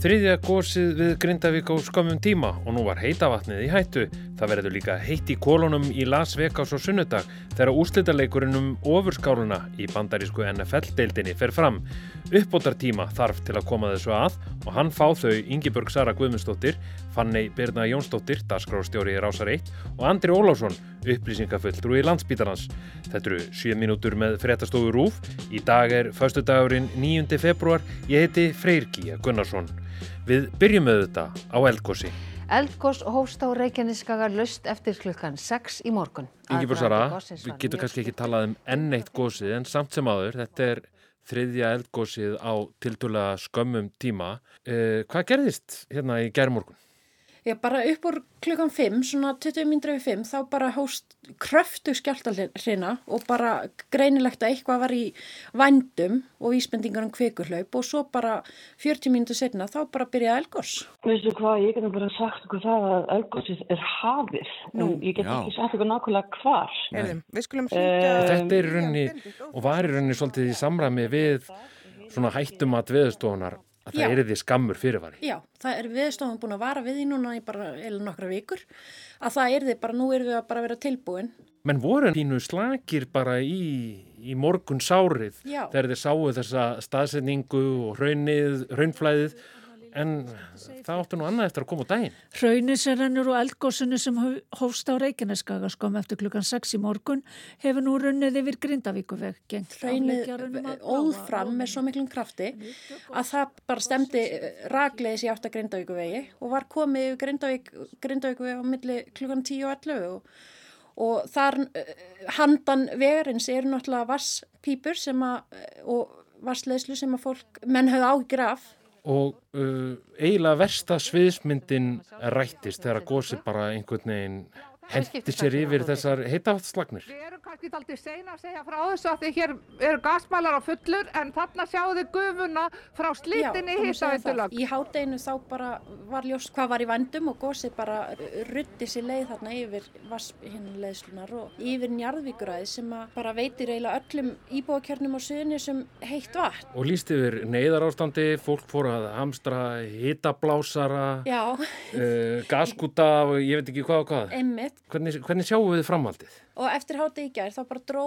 Þriðja gósið við Grindavík á skömmum tíma og nú var heitavatnið í hættu. Það verður líka heitt í kólunum í Las Vegas og sunnudag þegar úslítarleikurinn um ofurskáluna í bandarísku NFL-deildinni fer fram. Uppbótartíma þarf til að koma þessu að og hann fá þau Ingeborg Sara Guðmundsdóttir, Fanni Birna Jónsdóttir, dasgrástjóri í Rásar 1 og Andri Ólásson, upplýsingafulltrú í landsbítalans. Þetta eru 7 mínútur með fréttastofu Rúf. Í dag er förstu dagurinn 9. februar. Ég heiti Freyrkíja Gunnarsson. Við byrjum með þetta á eldgósi. Eldgós hóst á Reykjaneskaga löst eftir klukkan 6 í morgun. Ingi Sara, við getum kannski ekki talað um enn eitt gósið en samt sem aður, þetta er þriðja eldgósið á tildulega skömmum tíma. Eh, hvað gerðist hérna í gerðmorgun? Já, bara upp úr klukkan 5, svona 20 mindra við 5, þá bara hóst kröftu skjáltalina og bara greinilegt að eitthvað var í vandum og vísbendingar um kvekurhlaup og svo bara 40 mínutur setna þá bara byrjaði elgós. Veistu hvað, ég geta bara sagt okkur það að elgósið er hafið, Nú, en ég get já. ekki sagt okkur nákvæmlega hvar. Erum, við skulum hluta... Uh, Þetta er í rauninni, og var í rauninni svolítið í samræmi við svona hættumat viðstofunar að það er því skammur fyrirvari. Já, það er viðstofan búin að vara við í núna í bara eða nokkra vikur að það er því bara, nú er við að bara vera tilbúin. Menn voru þínu slagir bara í, í morgun sárið Já. þegar þið sáu þessa staðsetningu og raunnið, raunflæðið en það áttu nú annað eftir að koma á daginn. Rennur og eldgósinu sem hófst á Reykjaneskaga skom eftir klukkan 6 í morgun hefur nú runnið yfir Grindavíkuveg. Hraunin óðfram með svo miklum krafti að það bara stemdi ragleiðis í átt að Grindavíkuvegi og var komið yfir Grindavík, Grindavíkuveg á milli klukkan 10 og 11 og og þar handan vegarins eru náttúrulega vasspípur sem að og vassleislu sem að fólk menn hafði ágjur af og uh, eiginlega versta sviðismyndin rættist þegar gósi bara einhvern veginn hendi sér yfir þessar heitavatslagnir. Við erum kannski aldrei seina að segja frá þessu að því hér eru gasmælar á fullur en þarna sjáu þið gufuna frá slítinni hittavendulag. Í hátteginu þá bara var ljóst hvað var í vandum og gósið bara rutti sér leið þarna yfir vasshinnuleðslunar og yfir njarðvíkuræði sem bara veitir eiginlega öllum íbúakjörnum á suðinni sem heitt vatn. Og líst yfir neyðar ástandi, fólk fór að hamstra hittablásara, uh, gaskúta og ég veit ekki hvað og hvað. Emmitt. Hvernig, hvernig sjáum við framhaldið? Og eftir hátta í gær þá bara dró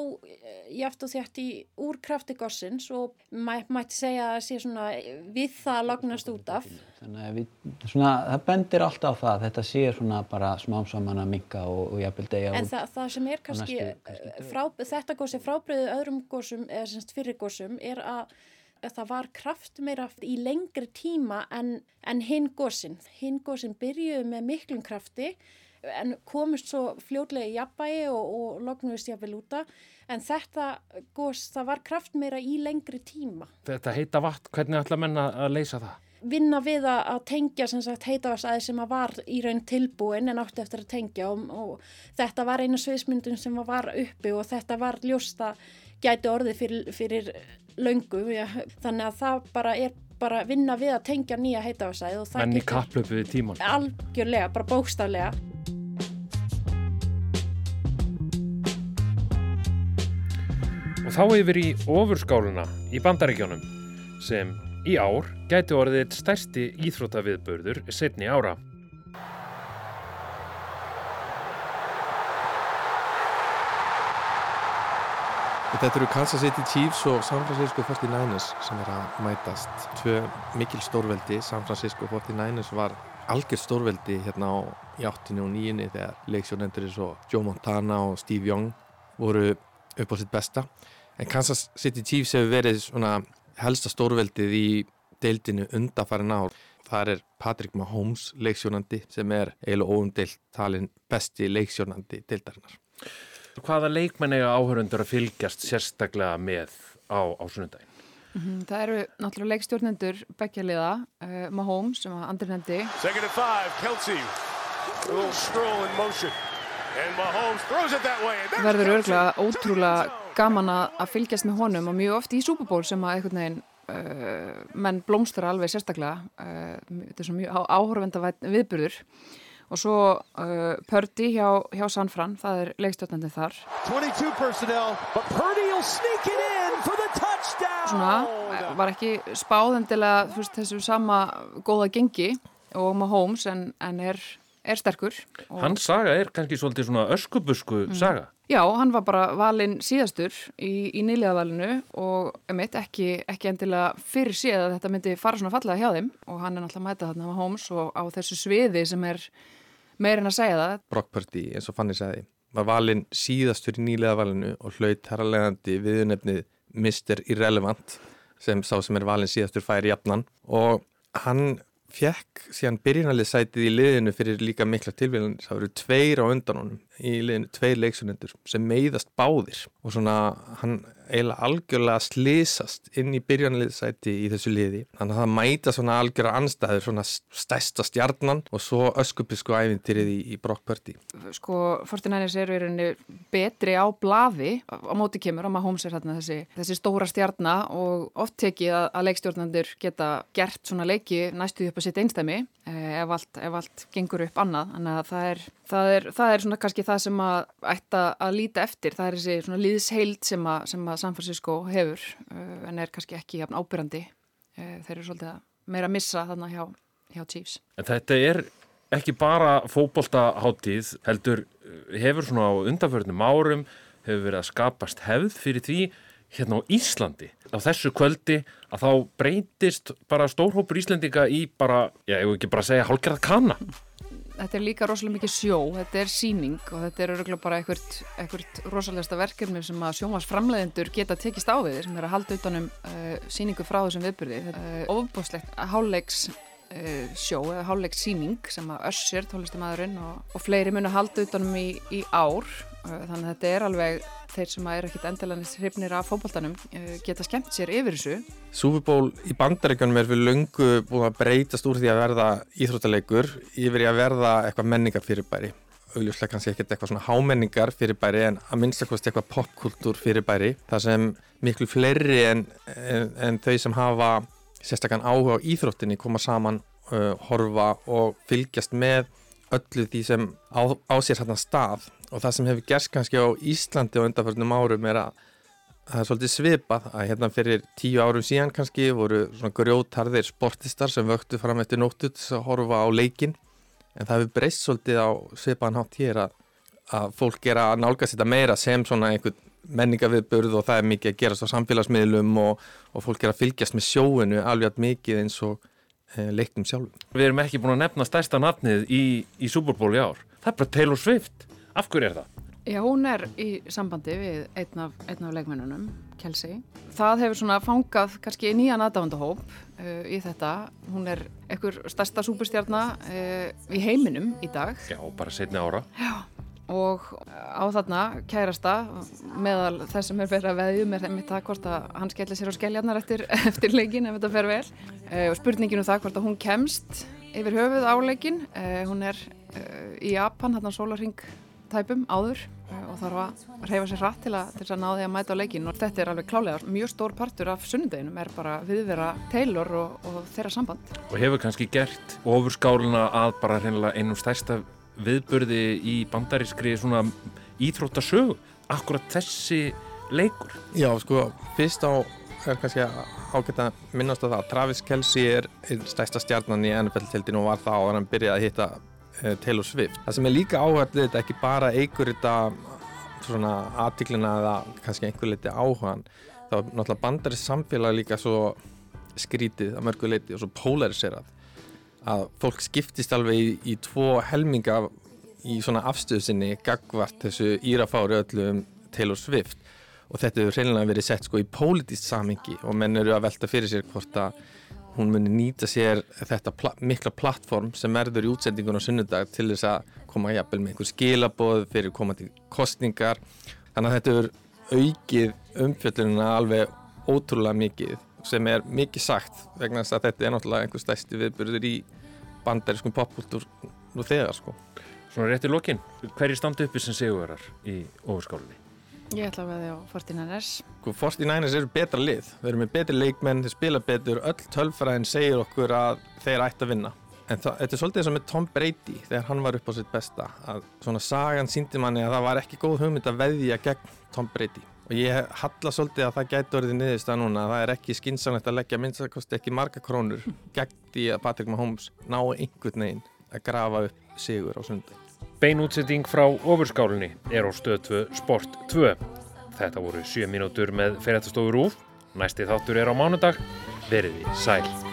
ég eftir þétt í úr krafti gossins og mæ, mætti segja að sé svona við það lagnast út af. Þannig að við, svona, það bendir alltaf á það að þetta sé svona bara smám saman að minka og, og jafnvel degja út. En það, það sem er kannski, kannski frá, þetta gossi frábriðið öðrum gossum eða semst fyrir gossum er að það var kraft meira í lengri tíma en, en hinn gossin. Hinn gossin byrjuði með miklum krafti en komist svo fljótlega í jafnbæi og, og lognuðist jáfnvel úta en þetta gos, það var kraft meira í lengri tíma. Þetta heita vatn, hvernig ætla menna að leysa það? Vinna við að tengja heitavarsæði sem var í raun tilbúin en átti eftir að tengja og, og þetta var eina sviðsmyndun sem var uppi og þetta var ljósta gæti orði fyrir, fyrir löngu ja. þannig að það bara er bara vinna við að tengja nýja heitavarsæði. Menn í kaplöpu við tíman. Algjörlega, bara bókstaflega. Og þá yfir í ofurskáluna í bandaríkjónum sem í ár gæti orðið stærsti íþróttaviðbörður setni ára. Þetta eru Kansas City Chiefs og San Francisco 49ers sem er að mætast. Tvö mikil stórveldi, San Francisco 49ers var algjör stórveldi hérna á í áttinu og nýjunni þegar leiksjónendur eins og Joe Montana og Steve Young voru upp á sitt besta en Kansas City Chiefs hefur verið svona helsta stórveldið í deildinu undafarin ár. Þar er Patrick Mahomes leiksjónandi sem er eiginlega óumdeilt talin besti leiksjónandi deildarinnar. Hvaða leikmenn eiga áhörundur að fylgjast sérstaklega með á, á sunnundagin? Mm -hmm, það eru náttúrulega leikstjórnendur beggjaliða, uh, Mahomes sem að andir hendi Second and five, Kelsey a little stroll in motion. Verður örgulega ótrúlega gaman að fylgjast með honum og mjög oft í Super Bowl sem að einhvern veginn uh, menn blómstur alveg sérstaklega uh, þetta er svo mjög áhörvenda viðburður. Og svo uh, Purdy hjá, hjá Sanfran, það er leikstjórnandi þar. 22 personnel, but Purdy will sneak it in for the touchdown! Svona var ekki spáðendilega þessu sama góða gengi og Mahomes en, en er, er sterkur. Hans saga er kannski svolítið svona öskubusku mm. saga. Já, hann var bara valinn síðastur í, í nýliðavalinu og emitt, ekki, ekki endilega fyrir síðan að þetta myndi fara svona fallega hjá þeim og hann er náttúrulega mætað þarna Mahomes og á þessu sviði sem er meirinn að segja það. Brock Purdy, eins og Fanny segði, var valinn síðastur í nýliðavalinu og hlaut herralegandi viðunefnið Mr. Irrelevant sem sá sem er valinn síðastur færi jafnan og hann fekk síðan byrjunalið sætið í liðinu fyrir líka mikla tilvíðan það voru tveir á undan honum í liðinu, tveir leiksunendur sem meiðast báðir og svona hann eiginlega algjörlega slísast inn í byrjanliðsæti í þessu liði. Þannig að það mæta svona algjörlega anstæður svona stæsta stjarnan og svo öskupisku æfintýrið í, í Brockpörti Sko, Fortinænis eru í rauninni betri á blaði á móti kemur á maður Holmes er þarna þessi, þessi stóra stjarnar og oft tekið að, að leikstjórnandur geta gert svona leiki næstuði upp að sitt einstæmi eh, ef allt, ef allt gengur upp annað. Þannig að það er, það er, það er svona kannski það sem að ætta að líta eftir. Það er þessi líðsheild sem að, sem að San Francisco hefur uh, en er kannski ekki jafn ábyrrandi uh, þeir eru svolítið meira að missa þarna hjá, hjá Chiefs. En þetta er ekki bara fókbóltaháttíð heldur uh, hefur svona á undanförnum árum hefur verið að skapast hefð fyrir því hérna á Íslandi á þessu kvöldi að þá breytist bara stórhópur Íslandinga í bara, já ég vil ekki bara segja hálfgerða kanna þetta er líka rosalega mikið sjó, þetta er síning og þetta er öruglega bara einhvert, einhvert rosalegasta verkefni sem að sjómasframleðendur geta tekist á við sem er að halda utanum uh, síningu frá þessum viðbyrði. Uh, Ofbúslegt háleiks uh, sjó eða háleiks síning sem að Össir, tónlistamæðurinn og, og fleiri munu halda utanum í, í ár þannig að þetta er alveg þeir sem er ekkit endilanist hrifnir af fókbaltanum uh, geta skemmt sér yfir þessu. Súfuból í bandaríkjunum er við lungu búin að breytast úr því að verða íþróttaleikur yfir í að verða eitthvað menningar fyrirbæri. Augljóslega kannski ekkert eitthvað svona hámenningar fyrirbæri en að minnstakosti eitthvað popkultúr fyrirbæri. Það sem miklu fleiri en, en, en þau sem hafa sérstaklega áhuga á íþróttinni koma saman, uh, horfa og fylgjast með öllu því sem á, á sér hérna stað og það sem hefur gerst kannski á Íslandi á undanförnum árum er að það er svolítið svipað að hérna fyrir tíu árum síðan kannski voru svona grjótarðir sportistar sem vöktu fram eftir nóttu til að horfa á leikin en það hefur breyst svolítið á svipaðan hátt hér að, að fólk er að nálgast þetta meira sem svona einhvern menningaviðburð og það er mikið að gerast á samfélagsmiðlum og, og fólk er að fylgjast með sjóinu alveg mikið eins og e, leiknum sjálfum. Við erum ekki búin að nefna stærsta nafnið í, í Super Bowl í ár. Það er bara Taylor Swift. Af hverju er það? Já, hún er í sambandi við einn af, einn af leikmennunum, Kelsey. Það hefur svona fangað kannski nýjan aðdáðandahóp uh, í þetta. Hún er ekkur stærsta superstjarnar uh, í heiminum í dag. Já, bara setni ára. Já, og á þarna kærasta meðal þess sem er verið að veðjum er það hvort að hann skellir sér á skelljarnar eftir, eftir leikin ef þetta fer vel. Uh, og spurningin um það hvort að hún kemst yfir höfuð á leikin. Hún er í Japan, þarna sólarring tæpum áður eh, og þarf að reyfa sér rætt til, til að ná því að mæta á leikin og þetta er alveg klálega mjög stór partur af sunnudeginum er bara viðvera Taylor og, og þeirra samband. Og hefur kannski gert ofurskáluna að bara reynilega einum stærsta viðbörði í bandarískri svona íþróttasögu akkurat þessi leikur. Já, sko, fyrst á er kannski ágætt að minnast á það Travis Kelce er stærsta stjarnan í NFL-tildinu og var það á að hann byrjaði að hitta Taylor Swift. Það sem er líka áhægt við þetta ekki bara eigur þetta svona aðtíklina eða kannski einhver leiti áhugan þá er náttúrulega bandarist samfélag líka svo skrítið að mörgu leiti og svo polariserað að fólk skiptist alveg í, í tvo helminga í svona afstöðu sinni gagvart þessu írafári öllu um Taylor Swift og þetta hefur reynilega verið sett sko í pólitíst samingi og menn eru að velta fyrir sér hvort að hún muni nýta sér þetta pla mikla plattform sem verður í útsendingun á sunnudag til þess að koma jafnvel með einhver skilaboð fyrir komandi kostningar þannig að þetta er aukið umfjöldununa alveg ótrúlega mikið sem er mikið sagt vegna þess að þetta er náttúrulega einhver stæsti viðbyrður í bandarískum popkultúr nú þegar sko Svona rétt í lokin, hverjir standi uppi sem segjuverar í ofurskálunni? Ég ætla að veðja á 49ers. 49ers sko, eru betra lið. Við erum með betri leikmenn, þeir spila betur, öll tölfræðin segir okkur að þeir ætti að vinna. En það, þetta er svolítið eins og með Tom Brady þegar hann var upp á sitt besta. Að svona sagan síndi manni að það var ekki góð hugmynd að veðja gegn Tom Brady. og ég halla svolítið að það gæti orðið niðurst að núna það er ekki skinsanlegt að leggja minnstakosti ekki marga krónur gegn því að Patrick Mahomes ná einhvern veginn að grafa upp sigur á sundag. Beinútsetting frá ofurskálinni er á stöð 2 Sport 2. Þetta voru 7 mínútur með fyrirtastofur úr. Næsti þáttur er á mánudag. Verið í sæl.